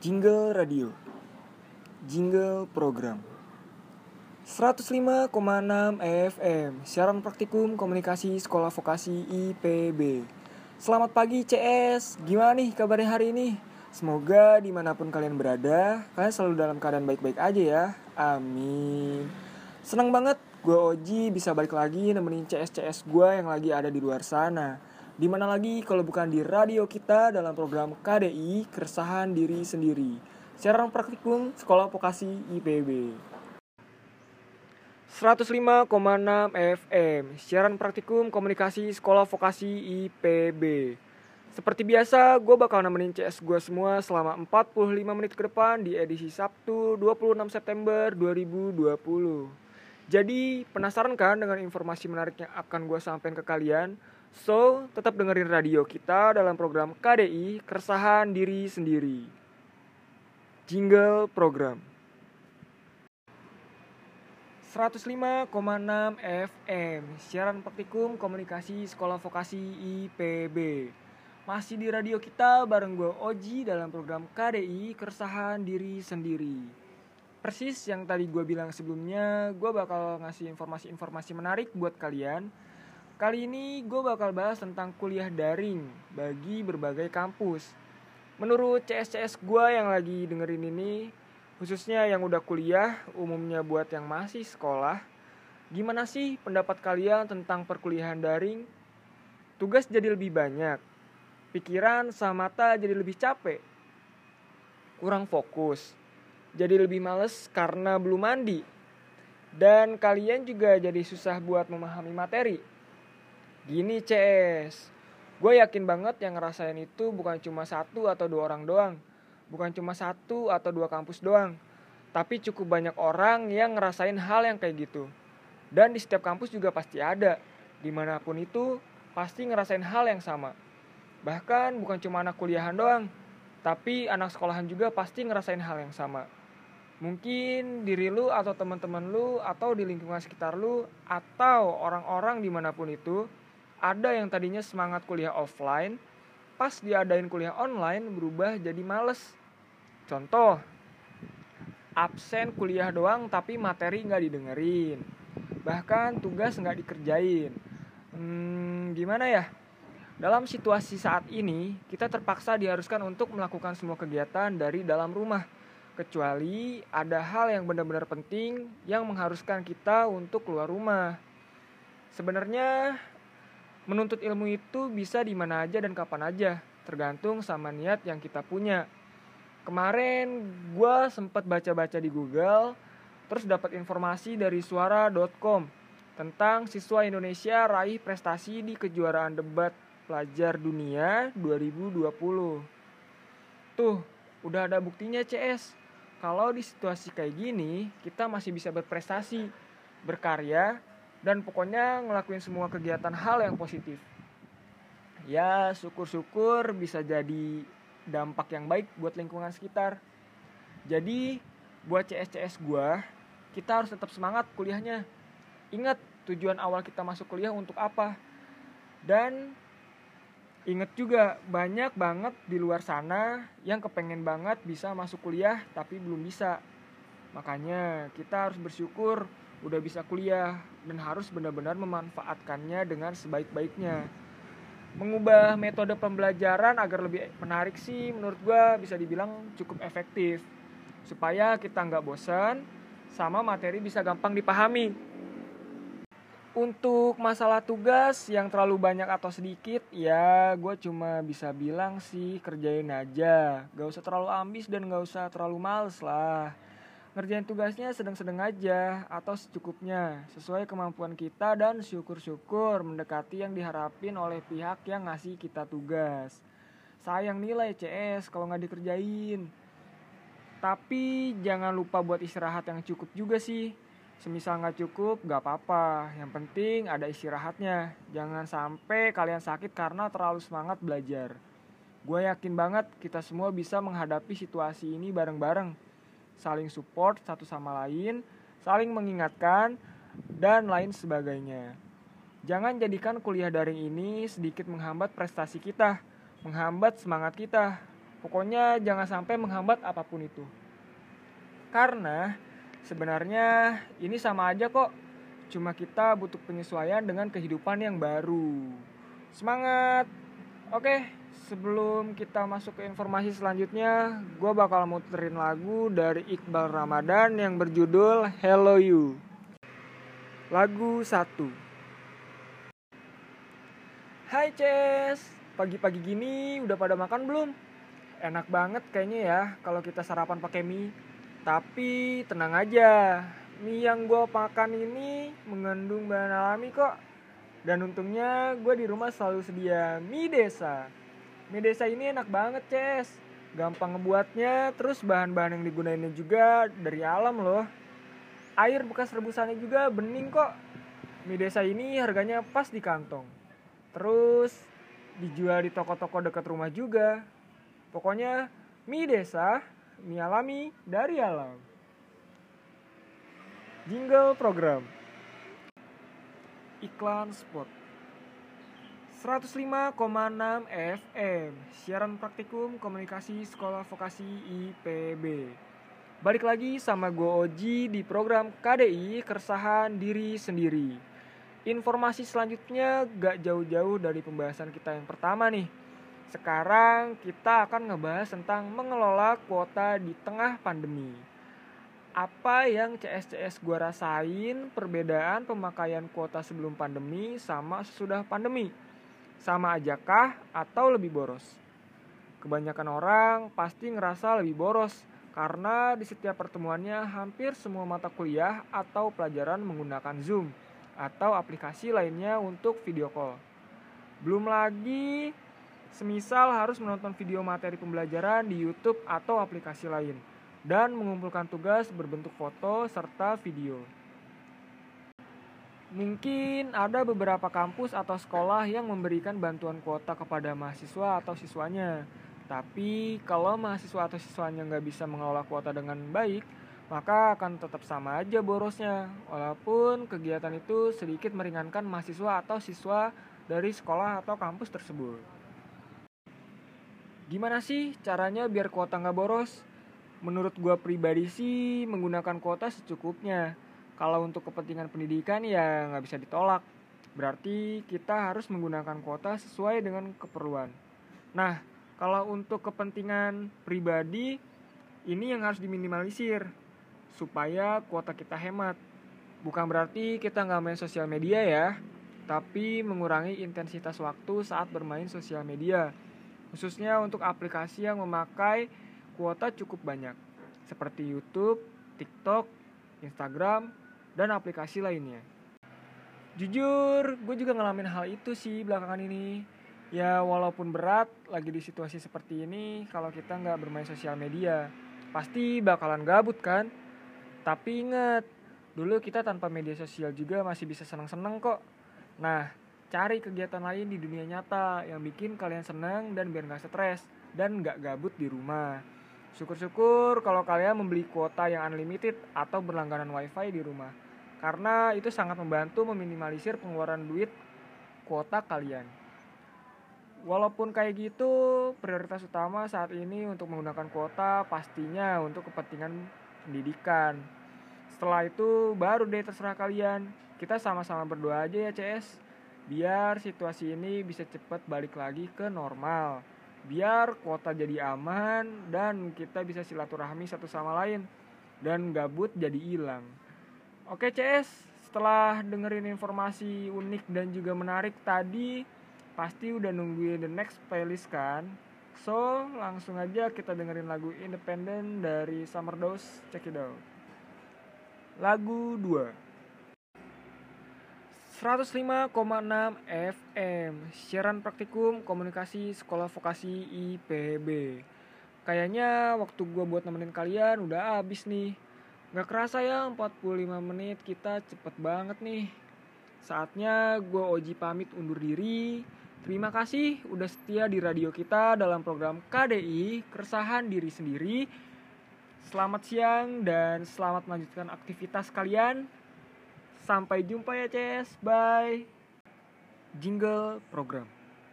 Jingle Radio. Jingle Program. 105,6 FM Siaran Praktikum Komunikasi Sekolah Vokasi IPB Selamat pagi CS Gimana nih kabarnya hari ini? Semoga di mana pun kalian berada Kalian selalu dalam keadaan baik-baik aja ya. Amin. Senang banget gue Oji bisa balik lagi nemenin CS-CS gue yang lagi ada di luar sana di mana lagi kalau bukan di radio kita dalam program KDI Keresahan Diri Sendiri. Siaran praktikum Sekolah Vokasi IPB. 105,6 FM Siaran praktikum komunikasi Sekolah Vokasi IPB Seperti biasa, gue bakal nemenin CS gue semua selama 45 menit ke depan di edisi Sabtu 26 September 2020 Jadi, penasaran kan dengan informasi menarik yang akan gue sampaikan ke kalian? So, tetap dengerin radio kita dalam program KDI Keresahan Diri Sendiri. Jingle Program. 105,6 FM Siaran Praktikum Komunikasi Sekolah Vokasi IPB Masih di radio kita bareng gue Oji dalam program KDI Keresahan Diri Sendiri. Persis yang tadi gue bilang sebelumnya Gue bakal ngasih informasi-informasi menarik buat kalian Kali ini gue bakal bahas tentang kuliah daring bagi berbagai kampus. Menurut CS-CS gue yang lagi dengerin ini, khususnya yang udah kuliah, umumnya buat yang masih sekolah, gimana sih pendapat kalian tentang perkuliahan daring? Tugas jadi lebih banyak, pikiran sama mata jadi lebih capek, kurang fokus, jadi lebih males karena belum mandi, dan kalian juga jadi susah buat memahami materi Gini CS, gue yakin banget yang ngerasain itu bukan cuma satu atau dua orang doang. Bukan cuma satu atau dua kampus doang. Tapi cukup banyak orang yang ngerasain hal yang kayak gitu. Dan di setiap kampus juga pasti ada. Di mana pun itu, pasti ngerasain hal yang sama. Bahkan bukan cuma anak kuliahan doang. Tapi anak sekolahan juga pasti ngerasain hal yang sama. Mungkin diri lu atau teman-teman lu atau di lingkungan sekitar lu atau orang-orang di mana pun itu ada yang tadinya semangat kuliah offline, pas diadain kuliah online berubah jadi males. Contoh, absen kuliah doang tapi materi nggak didengerin. Bahkan tugas nggak dikerjain. Hmm, gimana ya? Dalam situasi saat ini, kita terpaksa diharuskan untuk melakukan semua kegiatan dari dalam rumah. Kecuali ada hal yang benar-benar penting yang mengharuskan kita untuk keluar rumah. Sebenarnya Menuntut ilmu itu bisa di mana aja dan kapan aja, tergantung sama niat yang kita punya. Kemarin gue sempat baca-baca di Google, terus dapat informasi dari suara.com tentang siswa Indonesia raih prestasi di kejuaraan debat pelajar dunia 2020. Tuh, udah ada buktinya CS. Kalau di situasi kayak gini, kita masih bisa berprestasi, berkarya, dan pokoknya ngelakuin semua kegiatan hal yang positif. Ya syukur-syukur bisa jadi dampak yang baik buat lingkungan sekitar. Jadi buat CS-CS gue kita harus tetap semangat kuliahnya. Ingat tujuan awal kita masuk kuliah untuk apa? Dan inget juga banyak banget di luar sana yang kepengen banget bisa masuk kuliah tapi belum bisa. Makanya kita harus bersyukur udah bisa kuliah dan harus benar-benar memanfaatkannya dengan sebaik-baiknya. Mengubah metode pembelajaran agar lebih menarik sih menurut gue bisa dibilang cukup efektif. Supaya kita nggak bosan sama materi bisa gampang dipahami. Untuk masalah tugas yang terlalu banyak atau sedikit, ya gue cuma bisa bilang sih kerjain aja. Gak usah terlalu ambis dan gak usah terlalu males lah ngerjain tugasnya sedang-sedang aja atau secukupnya sesuai kemampuan kita dan syukur-syukur mendekati yang diharapin oleh pihak yang ngasih kita tugas. Sayang nilai CS kalau nggak dikerjain. Tapi jangan lupa buat istirahat yang cukup juga sih. Semisal nggak cukup, nggak apa-apa. Yang penting ada istirahatnya. Jangan sampai kalian sakit karena terlalu semangat belajar. Gue yakin banget kita semua bisa menghadapi situasi ini bareng-bareng saling support satu sama lain, saling mengingatkan, dan lain sebagainya. Jangan jadikan kuliah daring ini sedikit menghambat prestasi kita, menghambat semangat kita. Pokoknya jangan sampai menghambat apa pun itu. Karena sebenarnya ini sama aja kok. Cuma kita butuh penyesuaian dengan kehidupan yang baru. Semangat! Oke, sebelum kita masuk ke informasi selanjutnya, gue bakal muterin lagu dari Iqbal Ramadan yang berjudul Hello You. Lagu 1 Hai Ces, pagi-pagi gini udah pada makan belum? Enak banget kayaknya ya kalau kita sarapan pakai mie. Tapi tenang aja, mie yang gue makan ini mengandung bahan alami kok. Dan untungnya gue di rumah selalu sedia mie desa. Mie desa ini enak banget Ces. Gampang ngebuatnya, terus bahan-bahan yang digunainnya juga dari alam loh. Air bekas rebusannya juga bening kok. Mie desa ini harganya pas di kantong. Terus dijual di toko-toko dekat rumah juga. Pokoknya mie desa mie alami dari alam. Jingle program. Iklan spot 105,6 FM siaran praktikum komunikasi sekolah vokasi IPB Balik lagi sama gue Oji di program KDI Keresahan Diri Sendiri. Informasi selanjutnya gak jauh-jauh dari pembahasan kita yang pertama nih. Sekarang kita akan ngebahas tentang mengelola kuota di tengah pandemi. Apa yang CS-CS gue rasain perbedaan pemakaian kuota sebelum pandemi sama sesudah pandemi? Sama ajakah atau lebih boros? Kebanyakan orang pasti ngerasa lebih boros karena di setiap pertemuannya hampir semua mata kuliah atau pelajaran menggunakan Zoom atau aplikasi lainnya untuk video call. Belum lagi semisal harus menonton video materi pembelajaran di YouTube atau aplikasi lain dan mengumpulkan tugas berbentuk foto serta video. Mungkin ada beberapa kampus atau sekolah yang memberikan bantuan kuota kepada mahasiswa atau siswanya tapi kalau mahasiswa atau siswanya nggak bisa mengelola kuota dengan baik, maka akan tetap sama aja borosnya. Walaupun kegiatan itu sedikit meringankan mahasiswa atau siswa dari sekolah atau kampus tersebut. Gimana sih caranya biar kuota nggak boros? Menurut gua pribadi sih menggunakan kuota secukupnya. Kalau untuk kepentingan pendidikan ya nggak bisa ditolak. Berarti kita harus menggunakan kuota sesuai dengan keperluan. Nah, kalau untuk kepentingan pribadi, ini yang harus diminimalisir supaya kuota kita hemat. Bukan berarti kita nggak main sosial media ya, tapi mengurangi intensitas waktu saat bermain sosial media, khususnya untuk aplikasi yang memakai kuota cukup banyak, seperti YouTube, TikTok, Instagram, dan aplikasi lainnya. Jujur, gue juga ngalamin hal itu sih belakangan ini. Ya walaupun berat lagi di situasi seperti ini kalau kita nggak bermain sosial media pasti bakalan gabut kan? Tapi inget dulu kita tanpa media sosial juga masih bisa seneng-seneng kok. Nah cari kegiatan lain di dunia nyata yang bikin kalian seneng dan biar nggak stres dan nggak gabut di rumah syukur-syukur kalau kalian membeli kuota yang unlimited atau berlangganan wifi di rumah. Karena itu sangat membantu meminimalisir pengeluaran duit kuota kalian. Walaupun kayak gitu prioritas utama saat ini untuk menggunakan kuota pastinya untuk kepentingan pendidikan. Setelah itu baru deh terserah kalian. Kita sama-sama berdoa aja ya CS biar situasi ini bisa cepat balik lagi ke normal biar kuota jadi aman dan kita bisa silaturahmi satu sama lain. Dan gabut jadi hilang. Oke CS setelah dengerin informasi unik dan juga menarik tadi pasti udah nungguin the next playlist kan? So langsung aja kita dengerin lagu independen dari Summer Dose check it out. Lagu 2 105,6 FM siaran praktikum komunikasi sekolah vokasi IPB kayaknya waktu gue buat nemenin kalian udah habis nih Gak kerasa ya 45 menit kita cepet banget nih Saatnya gue Oji pamit undur diri Terima kasih udah setia di radio kita dalam program KDI Keresahan Diri Sendiri. Selamat siang dan selamat melanjutkan aktivitas kalian. Sampai jumpa ya, Ces. Bye. Jingle program.